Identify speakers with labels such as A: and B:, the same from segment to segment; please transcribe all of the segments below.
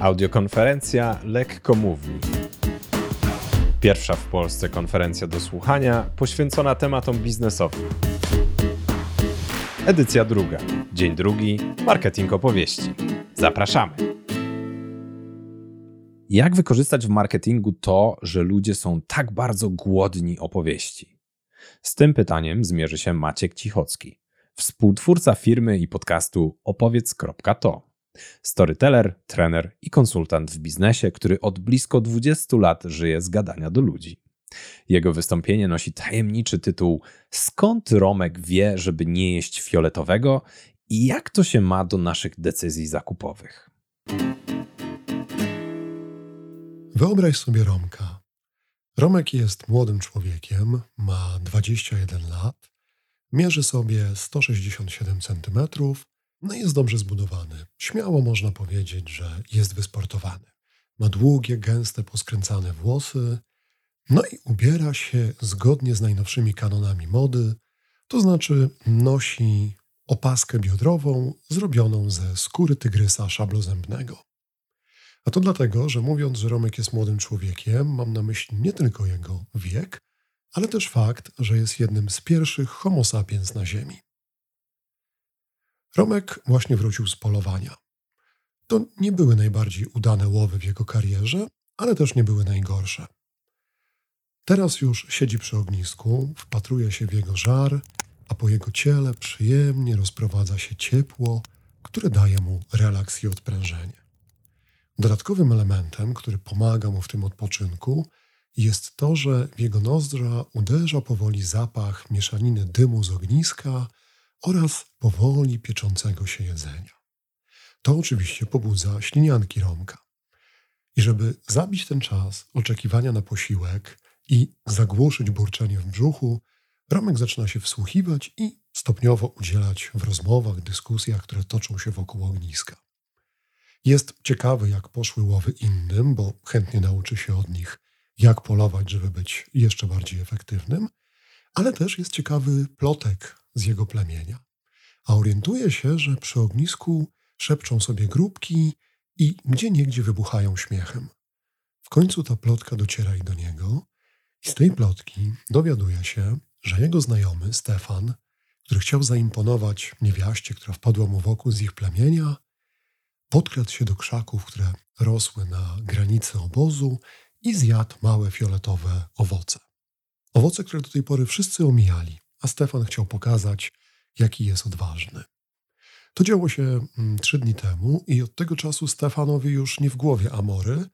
A: Audiokonferencja Lekko Mówi. Pierwsza w Polsce konferencja do słuchania poświęcona tematom biznesowym. Edycja druga. Dzień drugi. Marketing opowieści. Zapraszamy. Jak wykorzystać w marketingu to, że ludzie są tak bardzo głodni opowieści? Z tym pytaniem zmierzy się Maciek Cichocki, współtwórca firmy i podcastu opowiedz.to. Storyteller, trener i konsultant w biznesie, który od blisko 20 lat żyje z gadania do ludzi. Jego wystąpienie nosi tajemniczy tytuł Skąd Romek wie, żeby nie jeść fioletowego i jak to się ma do naszych decyzji zakupowych?
B: Wyobraź sobie Romka. Romek jest młodym człowiekiem, ma 21 lat, mierzy sobie 167 cm, no jest dobrze zbudowany. Śmiało można powiedzieć, że jest wysportowany. Ma długie, gęste, poskręcane włosy, no i ubiera się zgodnie z najnowszymi kanonami mody, to znaczy nosi opaskę biodrową zrobioną ze skóry tygrysa szablozębnego. A to dlatego, że mówiąc, że Romek jest młodym człowiekiem, mam na myśli nie tylko jego wiek, ale też fakt, że jest jednym z pierwszych homo sapiens na Ziemi. Romek właśnie wrócił z polowania. To nie były najbardziej udane łowy w jego karierze, ale też nie były najgorsze. Teraz już siedzi przy ognisku, wpatruje się w jego żar, a po jego ciele przyjemnie rozprowadza się ciepło, które daje mu relaks i odprężenie. Dodatkowym elementem, który pomaga mu w tym odpoczynku, jest to, że w jego nozdrza uderza powoli zapach mieszaniny dymu z ogniska oraz powoli pieczącego się jedzenia. To oczywiście pobudza ślinianki Romka. I żeby zabić ten czas oczekiwania na posiłek i zagłuszyć burczenie w brzuchu, Romek zaczyna się wsłuchiwać i stopniowo udzielać w rozmowach, dyskusjach, które toczą się wokół ogniska. Jest ciekawy, jak poszły łowy innym, bo chętnie nauczy się od nich, jak polować, żeby być jeszcze bardziej efektywnym, ale też jest ciekawy plotek z jego plemienia. A orientuje się, że przy ognisku szepczą sobie grupki i gdzie niegdzie wybuchają śmiechem. W końcu ta plotka dociera i do niego, i z tej plotki dowiaduje się, że jego znajomy Stefan, który chciał zaimponować niewiaście, która wpadła mu wokół z ich plemienia, podkradł się do krzaków, które rosły na granicy obozu i zjadł małe fioletowe owoce. Owoce, które do tej pory wszyscy omijali, a Stefan chciał pokazać, jaki jest odważny. To działo się mm, trzy dni temu i od tego czasu Stefanowi już nie w głowie amory,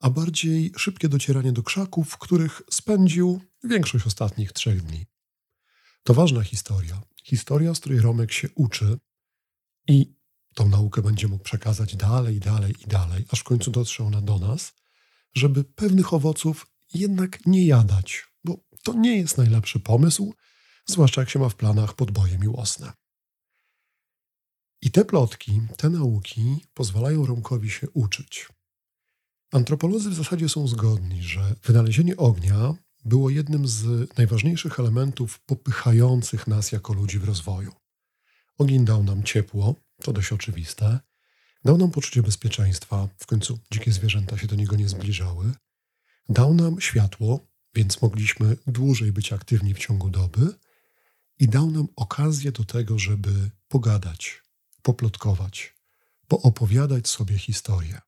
B: a bardziej szybkie docieranie do krzaków, w których spędził większość ostatnich trzech dni. To ważna historia. Historia, z której Romek się uczy i tą naukę będzie mógł przekazać dalej, dalej i dalej, aż w końcu dotrze ona do nas, żeby pewnych owoców jednak nie jadać, bo to nie jest najlepszy pomysł, zwłaszcza jak się ma w planach podboje miłosne. I te plotki, te nauki pozwalają Romkowi się uczyć. Antropolodzy w zasadzie są zgodni, że wynalezienie ognia było jednym z najważniejszych elementów popychających nas jako ludzi w rozwoju. Ogień dał nam ciepło, to dość oczywiste. Dał nam poczucie bezpieczeństwa, w końcu dzikie zwierzęta się do niego nie zbliżały. Dał nam światło, więc mogliśmy dłużej być aktywni w ciągu doby. I dał nam okazję do tego, żeby pogadać, poplotkować, poopowiadać sobie historię.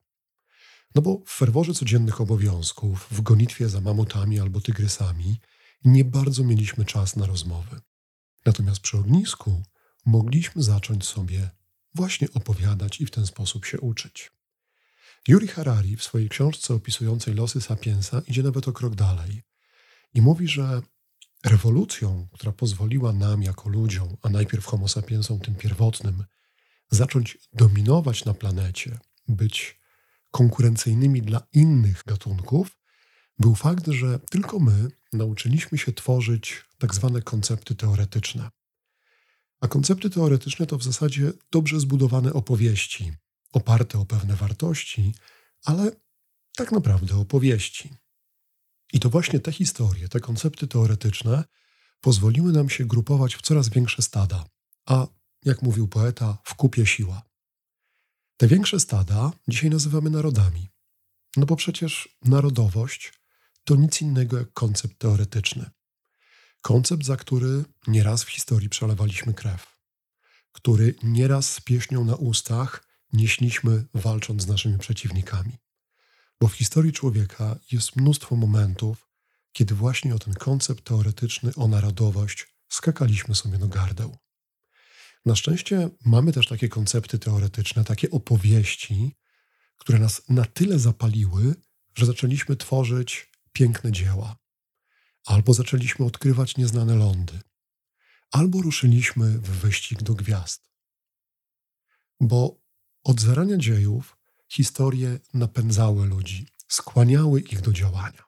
B: No bo w ferworze codziennych obowiązków, w gonitwie za mamutami albo tygrysami, nie bardzo mieliśmy czas na rozmowy. Natomiast przy ognisku mogliśmy zacząć sobie właśnie opowiadać i w ten sposób się uczyć. Yuri Harari w swojej książce opisującej losy sapiensa idzie nawet o krok dalej i mówi, że rewolucją, która pozwoliła nam jako ludziom, a najpierw homo sapiensom tym pierwotnym, zacząć dominować na planecie, być konkurencyjnymi dla innych gatunków, był fakt, że tylko my nauczyliśmy się tworzyć tak zwane koncepty teoretyczne. A koncepty teoretyczne to w zasadzie dobrze zbudowane opowieści, oparte o pewne wartości, ale tak naprawdę opowieści. I to właśnie te historie, te koncepty teoretyczne pozwoliły nam się grupować w coraz większe stada, a jak mówił poeta, w kupie siła. Te większe stada dzisiaj nazywamy narodami. No bo przecież narodowość to nic innego jak koncept teoretyczny. Koncept, za który nieraz w historii przelewaliśmy krew, który nieraz z pieśnią na ustach nieśliśmy walcząc z naszymi przeciwnikami. Bo w historii człowieka jest mnóstwo momentów, kiedy właśnie o ten koncept teoretyczny, o narodowość skakaliśmy sobie do gardeł. Na szczęście mamy też takie koncepty teoretyczne, takie opowieści, które nas na tyle zapaliły, że zaczęliśmy tworzyć piękne dzieła, albo zaczęliśmy odkrywać nieznane lądy, albo ruszyliśmy w wyścig do gwiazd. Bo od zarania dziejów historie napędzały ludzi, skłaniały ich do działania.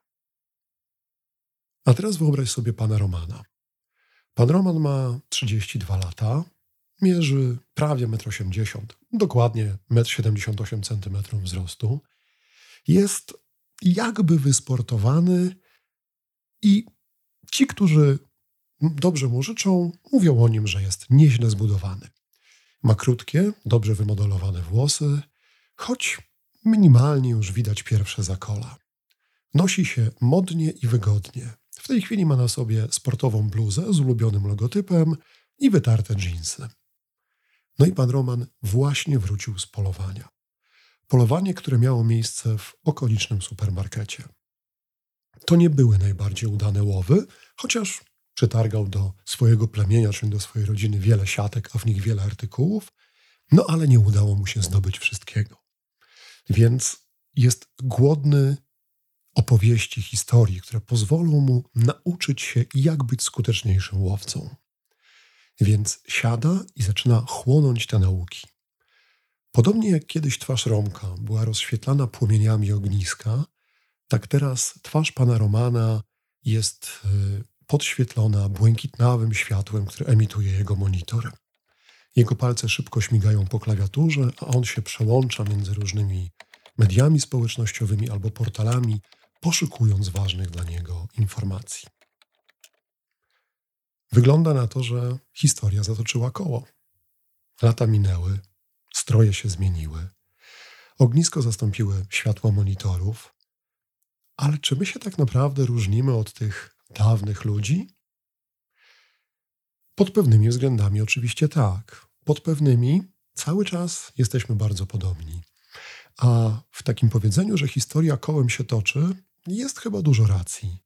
B: A teraz wyobraź sobie pana Romana. Pan Roman ma 32 lata, mierzy prawie 1,80 m, dokładnie 1,78 m wzrostu. Jest jakby wysportowany i ci, którzy dobrze mu życzą, mówią o nim, że jest nieźle zbudowany. Ma krótkie, dobrze wymodelowane włosy, choć minimalnie już widać pierwsze zakola. Nosi się modnie i wygodnie. W tej chwili ma na sobie sportową bluzę z ulubionym logotypem i wytarte dżinsy. No i pan Roman właśnie wrócił z polowania. Polowanie, które miało miejsce w okolicznym supermarkecie. To nie były najbardziej udane łowy, chociaż przetargał do swojego plemienia, czyli do swojej rodziny wiele siatek, a w nich wiele artykułów, no ale nie udało mu się zdobyć wszystkiego. Więc jest głodny opowieści, historii, które pozwolą mu nauczyć się, jak być skuteczniejszym łowcą. Więc siada i zaczyna chłonąć te nauki. Podobnie jak kiedyś twarz Romka była rozświetlana płomieniami ogniska, tak teraz twarz pana Romana jest y, podświetlona błękitnawym światłem, które emituje jego monitor. Jego palce szybko śmigają po klawiaturze, a on się przełącza między różnymi mediami społecznościowymi albo portalami, poszukując ważnych dla niego informacji. Wygląda na to, że historia zatoczyła koło. Lata minęły, stroje się zmieniły, ognisko zastąpiły światło monitorów, ale czy my się tak naprawdę różnimy od tych dawnych ludzi? Pod pewnymi względami oczywiście tak. Pod pewnymi cały czas jesteśmy bardzo podobni. A w takim powiedzeniu, że historia kołem się toczy, jest chyba dużo racji.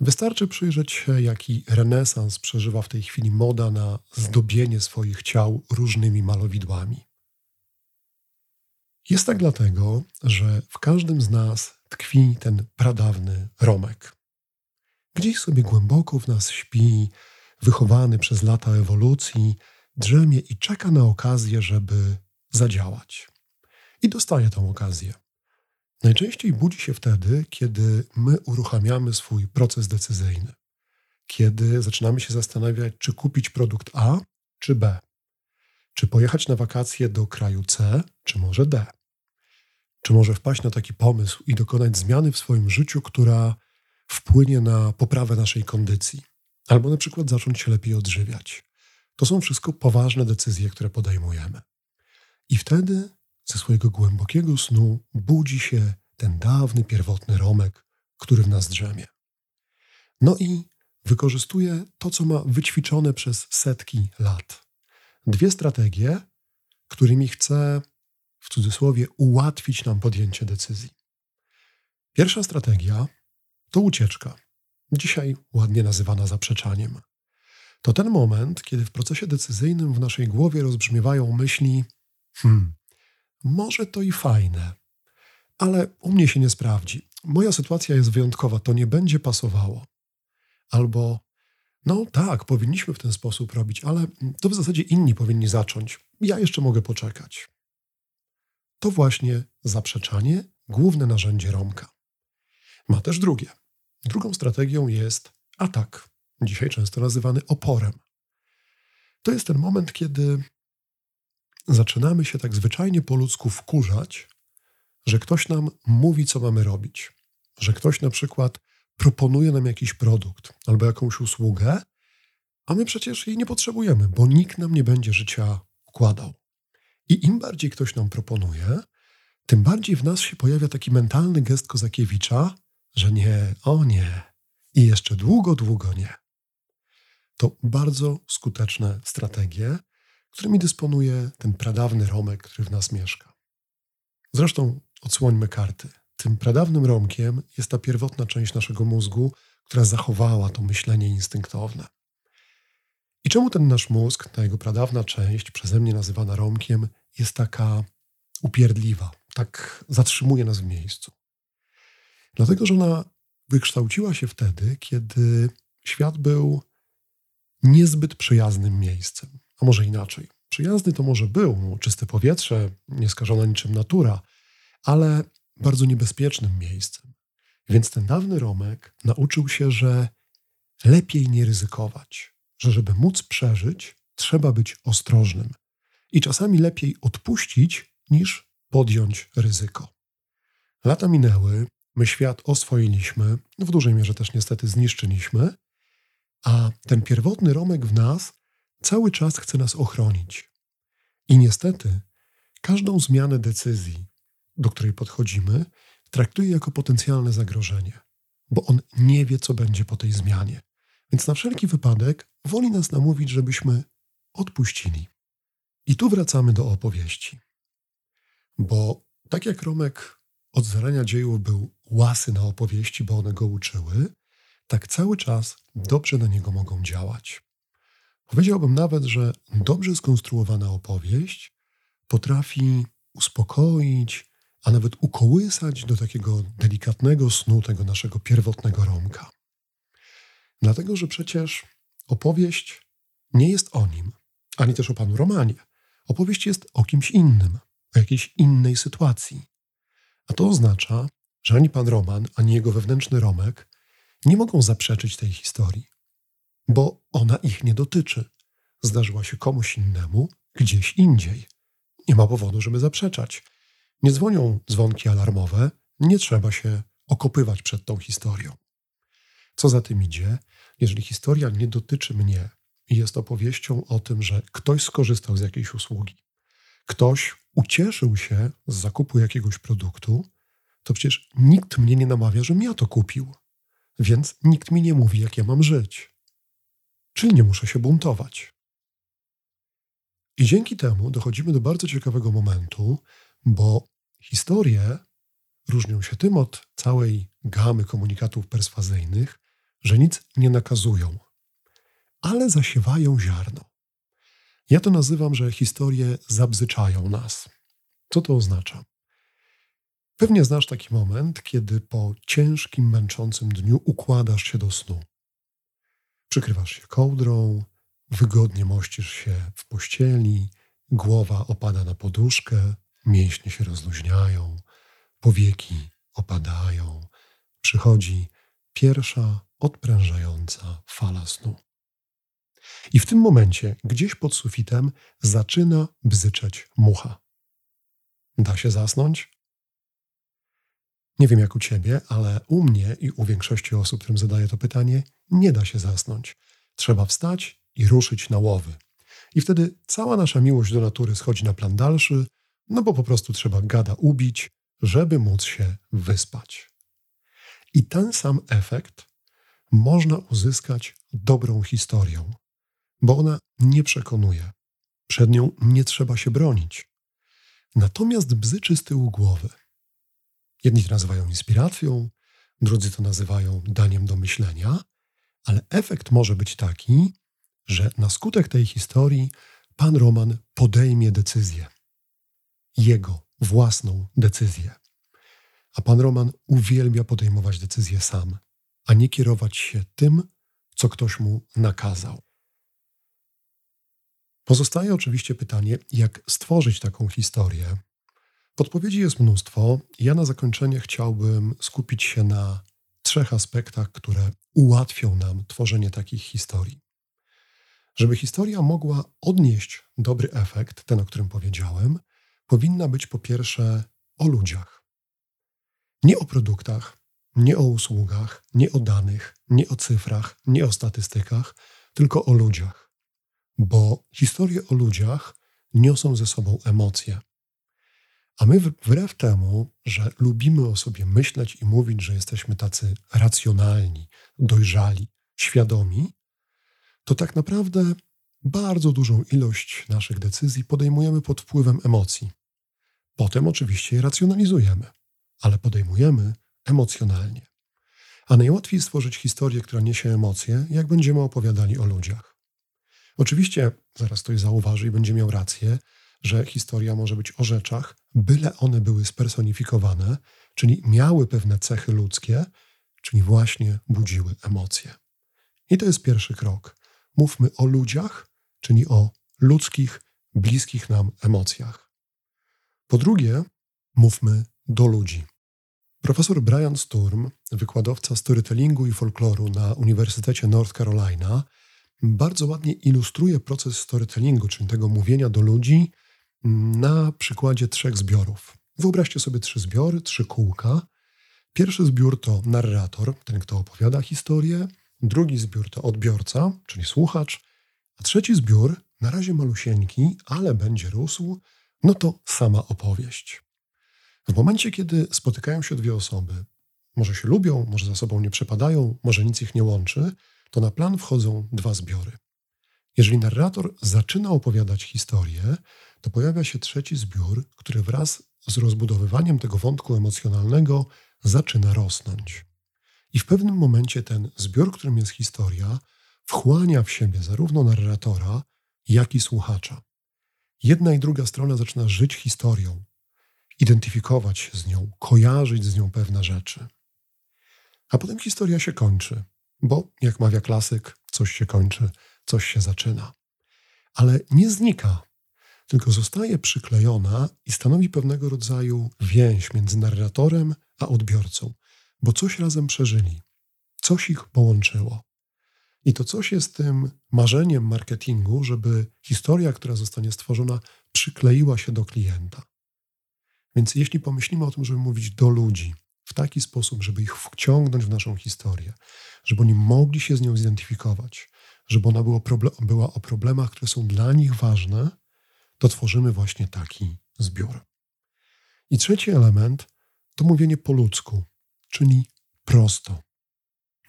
B: Wystarczy przyjrzeć się, jaki renesans przeżywa w tej chwili moda na zdobienie swoich ciał różnymi malowidłami. Jest tak dlatego, że w każdym z nas tkwi ten pradawny Romek. Gdzieś sobie głęboko w nas śpi, wychowany przez lata ewolucji, drzemie i czeka na okazję, żeby zadziałać. I dostaje tę okazję. Najczęściej budzi się wtedy, kiedy my uruchamiamy swój proces decyzyjny. Kiedy zaczynamy się zastanawiać, czy kupić produkt A, czy B. Czy pojechać na wakacje do kraju C, czy może D. Czy może wpaść na taki pomysł i dokonać zmiany w swoim życiu, która wpłynie na poprawę naszej kondycji, albo na przykład zacząć się lepiej odżywiać. To są wszystko poważne decyzje, które podejmujemy. I wtedy ze swojego głębokiego snu budzi się ten dawny, pierwotny Romek, który w nas drzemie. No i wykorzystuje to, co ma wyćwiczone przez setki lat. Dwie strategie, którymi chce w cudzysłowie ułatwić nam podjęcie decyzji. Pierwsza strategia to ucieczka, dzisiaj ładnie nazywana zaprzeczaniem. To ten moment, kiedy w procesie decyzyjnym w naszej głowie rozbrzmiewają myśli: hmm, może to i fajne, ale u mnie się nie sprawdzi. Moja sytuacja jest wyjątkowa, to nie będzie pasowało. Albo, no tak, powinniśmy w ten sposób robić, ale to w zasadzie inni powinni zacząć. Ja jeszcze mogę poczekać. To właśnie zaprzeczanie, główne narzędzie Romka. Ma też drugie. Drugą strategią jest atak, dzisiaj często nazywany oporem. To jest ten moment, kiedy zaczynamy się tak zwyczajnie po ludzku wkurzać, że ktoś nam mówi, co mamy robić, że ktoś na przykład proponuje nam jakiś produkt albo jakąś usługę, a my przecież jej nie potrzebujemy, bo nikt nam nie będzie życia układał. I im bardziej ktoś nam proponuje, tym bardziej w nas się pojawia taki mentalny gest Kozakiewicza, że nie, o nie, i jeszcze długo, długo nie. To bardzo skuteczne strategie, którymi dysponuje ten pradawny Romek, który w nas mieszka. Zresztą odsłońmy karty. Tym pradawnym Romkiem jest ta pierwotna część naszego mózgu, która zachowała to myślenie instynktowne. I czemu ten nasz mózg, ta jego pradawna część, przeze mnie nazywana Romkiem, jest taka upierdliwa, tak zatrzymuje nas w miejscu? Dlatego, że ona wykształciła się wtedy, kiedy świat był niezbyt przyjaznym miejscem. A może inaczej. Przyjazny to może był, czyste powietrze, nieskażona niczym natura, ale bardzo niebezpiecznym miejscem. Więc ten dawny Romek nauczył się, że lepiej nie ryzykować, że żeby móc przeżyć, trzeba być ostrożnym. I czasami lepiej odpuścić, niż podjąć ryzyko. Lata minęły, my świat oswoiliśmy, w dużej mierze też niestety zniszczyliśmy, a ten pierwotny Romek w nas cały czas chce nas ochronić. I niestety każdą zmianę decyzji, do której podchodzimy, traktuje jako potencjalne zagrożenie, bo on nie wie, co będzie po tej zmianie. Więc na wszelki wypadek woli nas namówić, żebyśmy odpuścili. I tu wracamy do opowieści. Bo tak jak Romek od zarania dziejów był łasy na opowieści, bo one go uczyły, tak cały czas dobrze na niego mogą działać. Powiedziałbym nawet, że dobrze skonstruowana opowieść potrafi uspokoić, a nawet ukołysać do takiego delikatnego snu tego naszego pierwotnego rąka. Dlatego, że przecież opowieść nie jest o nim, ani też o panu Romanie. Opowieść jest o kimś innym, o jakiejś innej sytuacji. A to oznacza, że ani pan Roman, ani jego wewnętrzny Romek nie mogą zaprzeczyć tej historii, bo ona ich nie dotyczy. Zdarzyła się komuś innemu, gdzieś indziej. Nie ma powodu, żeby zaprzeczać. Nie dzwonią dzwonki alarmowe, nie trzeba się okopywać przed tą historią. Co za tym idzie, jeżeli historia nie dotyczy mnie i jest opowieścią o tym, że ktoś skorzystał z jakiejś usługi, ktoś ucieszył się z zakupu jakiegoś produktu, to przecież nikt mnie nie namawia, żebym ja to kupił. Więc nikt mi nie mówi, jak ja mam żyć. Czyli nie muszę się buntować. I dzięki temu dochodzimy do bardzo ciekawego momentu, bo historie różnią się tym od całej gamy komunikatów perswazyjnych, że nic nie nakazują, ale zasiewają ziarno. Ja to nazywam, że historie zabzyczają nas. Co to oznacza? Pewnie znasz taki moment, kiedy po ciężkim, męczącym dniu układasz się do snu. Przykrywasz się kołdrą, wygodnie mościsz się w pościeli, głowa opada na poduszkę, mięśnie się rozluźniają, powieki opadają. Przychodzi pierwsza odprężająca fala snu. I w tym momencie, gdzieś pod sufitem, zaczyna bzyczeć mucha. Da się zasnąć? Nie wiem jak u ciebie, ale u mnie i u większości osób, którym zadaję to pytanie, nie da się zasnąć. Trzeba wstać i ruszyć na łowy. I wtedy cała nasza miłość do natury schodzi na plan dalszy, no bo po prostu trzeba gada ubić, żeby móc się wyspać. I ten sam efekt można uzyskać dobrą historią, bo ona nie przekonuje. Przed nią nie trzeba się bronić. Natomiast bzyczy z tyłu głowy – Jedni to nazywają inspiracją, drudzy to nazywają daniem do myślenia, ale efekt może być taki, że na skutek tej historii pan Roman podejmie decyzję. Jego własną decyzję. A pan Roman uwielbia podejmować decyzje sam, a nie kierować się tym, co ktoś mu nakazał. Pozostaje oczywiście pytanie, jak stworzyć taką historię, Podpowiedzi jest mnóstwo. Ja na zakończenie chciałbym skupić się na trzech aspektach, które ułatwią nam tworzenie takich historii. Żeby historia mogła odnieść dobry efekt, ten o którym powiedziałem, powinna być po pierwsze o ludziach. Nie o produktach, nie o usługach, nie o danych, nie o cyfrach, nie o statystykach, tylko o ludziach. Bo historie o ludziach niosą ze sobą emocje. A my wbrew temu, że lubimy o sobie myśleć i mówić, że jesteśmy tacy racjonalni, dojrzali, świadomi, to tak naprawdę bardzo dużą ilość naszych decyzji podejmujemy pod wpływem emocji. Potem oczywiście je racjonalizujemy, ale podejmujemy emocjonalnie. A najłatwiej stworzyć historię, która niesie emocje, jak będziemy opowiadali o ludziach. Oczywiście, zaraz ktoś zauważy i będzie miał rację, że historia może być o rzeczach, byle one były spersonifikowane, czyli miały pewne cechy ludzkie, czyli właśnie budziły emocje. I to jest pierwszy krok. Mówmy o ludziach, czyli o ludzkich, bliskich nam emocjach. Po drugie, mówmy do ludzi. Profesor Brian Sturm, wykładowca storytellingu i folkloru na Uniwersytecie North Carolina, bardzo ładnie ilustruje proces storytellingu, czyli tego mówienia do ludzi, na przykładzie trzech zbiorów. Wyobraźcie sobie trzy zbiory, trzy kółka. Pierwszy zbiór to narrator, ten, kto opowiada historię. Drugi zbiór to odbiorca, czyli słuchacz. A trzeci zbiór, na razie malusieńki, ale będzie rósł, no to sama opowieść. W momencie, kiedy spotykają się dwie osoby, może się lubią, może za sobą nie przepadają, może nic ich nie łączy, to na plan wchodzą dwa zbiory. Jeżeli narrator zaczyna opowiadać historię, to pojawia się trzeci zbiór, który wraz z rozbudowywaniem tego wątku emocjonalnego zaczyna rosnąć. I w pewnym momencie ten zbiór, którym jest historia, wchłania w siebie zarówno narratora, jak i słuchacza. Jedna i druga strona zaczyna żyć historią, identyfikować się z nią, kojarzyć z nią pewne rzeczy. A potem historia się kończy, bo jak mawia klasyk, coś się kończy, coś się zaczyna. Ale nie znika, tylko zostaje przyklejona i stanowi pewnego rodzaju więź między narratorem a odbiorcą, bo coś razem przeżyli, coś ich połączyło. I to coś jest tym marzeniem marketingu, żeby historia, która zostanie stworzona, przykleiła się do klienta. Więc jeśli pomyślimy o tym, żeby mówić do ludzi w taki sposób, żeby ich wciągnąć w naszą historię, żeby oni mogli się z nią zidentyfikować, żeby ona była, była o problemach, które są dla nich ważne, to tworzymy właśnie taki zbiór. I trzeci element to mówienie po ludzku, czyli prosto.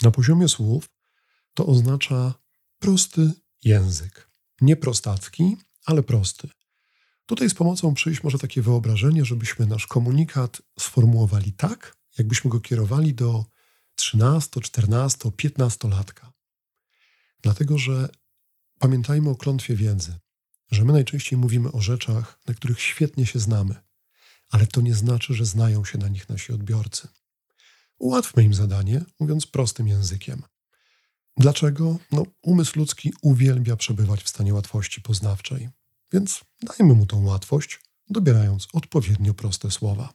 B: Na poziomie słów to oznacza prosty język. Nie prostacki, ale prosty. Tutaj z pomocą przyjść może takie wyobrażenie, żebyśmy nasz komunikat sformułowali tak, jakbyśmy go kierowali do 13, 14, 15 latka. Dlatego, że pamiętajmy o klątwie wiedzy, że my najczęściej mówimy o rzeczach, na których świetnie się znamy, ale to nie znaczy, że znają się na nich nasi odbiorcy. Ułatwmy im zadanie, mówiąc prostym językiem. Dlaczego? No, umysł ludzki uwielbia przebywać w stanie łatwości poznawczej, więc dajmy mu tą łatwość, dobierając odpowiednio proste słowa.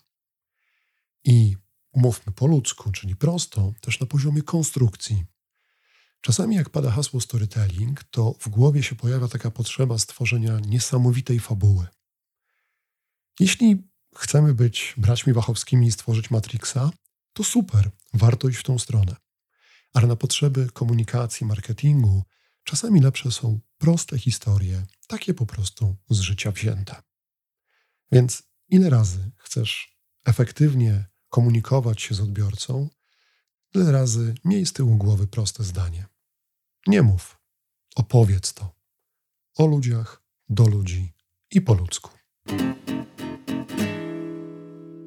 B: I umówmy po ludzku, czyli prosto, też na poziomie konstrukcji. Czasami, jak pada hasło storytelling, to w głowie się pojawia taka potrzeba stworzenia niesamowitej fabuły. Jeśli chcemy być braćmi Wachowskimi i stworzyć Matrixa, to super, warto iść w tą stronę. Ale na potrzeby komunikacji, marketingu, czasami lepsze są proste historie, takie po prostu z życia wzięte. Więc ile razy chcesz efektywnie komunikować się z odbiorcą, tyle razy miej z tyłu głowy proste zdanie. Nie mów, opowiedz to. O ludziach, do ludzi i po ludzku.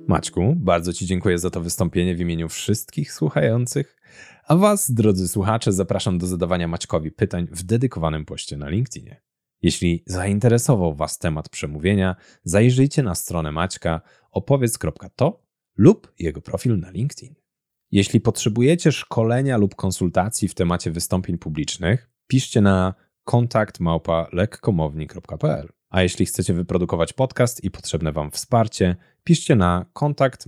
A: Maćku, bardzo Ci dziękuję za to wystąpienie w imieniu wszystkich słuchających. A Was, drodzy słuchacze, zapraszam do zadawania Maćkowi pytań w dedykowanym poście na LinkedInie. Jeśli zainteresował Was temat przemówienia, zajrzyjcie na stronę Maćka opowiedz.to lub jego profil na LinkedIn. Jeśli potrzebujecie szkolenia lub konsultacji w temacie wystąpień publicznych, piszcie na kontakt lekkomowni.pl. A jeśli chcecie wyprodukować podcast i potrzebne Wam wsparcie, piszcie na kontakt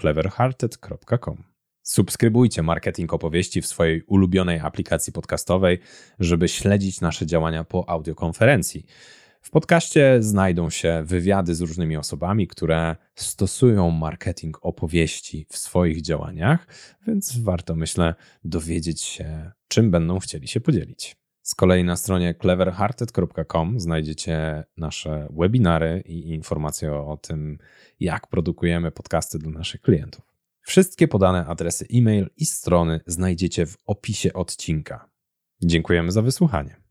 A: cleverhearted.com. Subskrybujcie marketing opowieści w swojej ulubionej aplikacji podcastowej, żeby śledzić nasze działania po audiokonferencji. W podcaście znajdą się wywiady z różnymi osobami, które stosują marketing opowieści w swoich działaniach, więc warto, myślę, dowiedzieć się, czym będą chcieli się podzielić. Z kolei na stronie cleverhearted.com znajdziecie nasze webinary i informacje o tym, jak produkujemy podcasty dla naszych klientów. Wszystkie podane adresy e-mail i strony znajdziecie w opisie odcinka. Dziękujemy za wysłuchanie.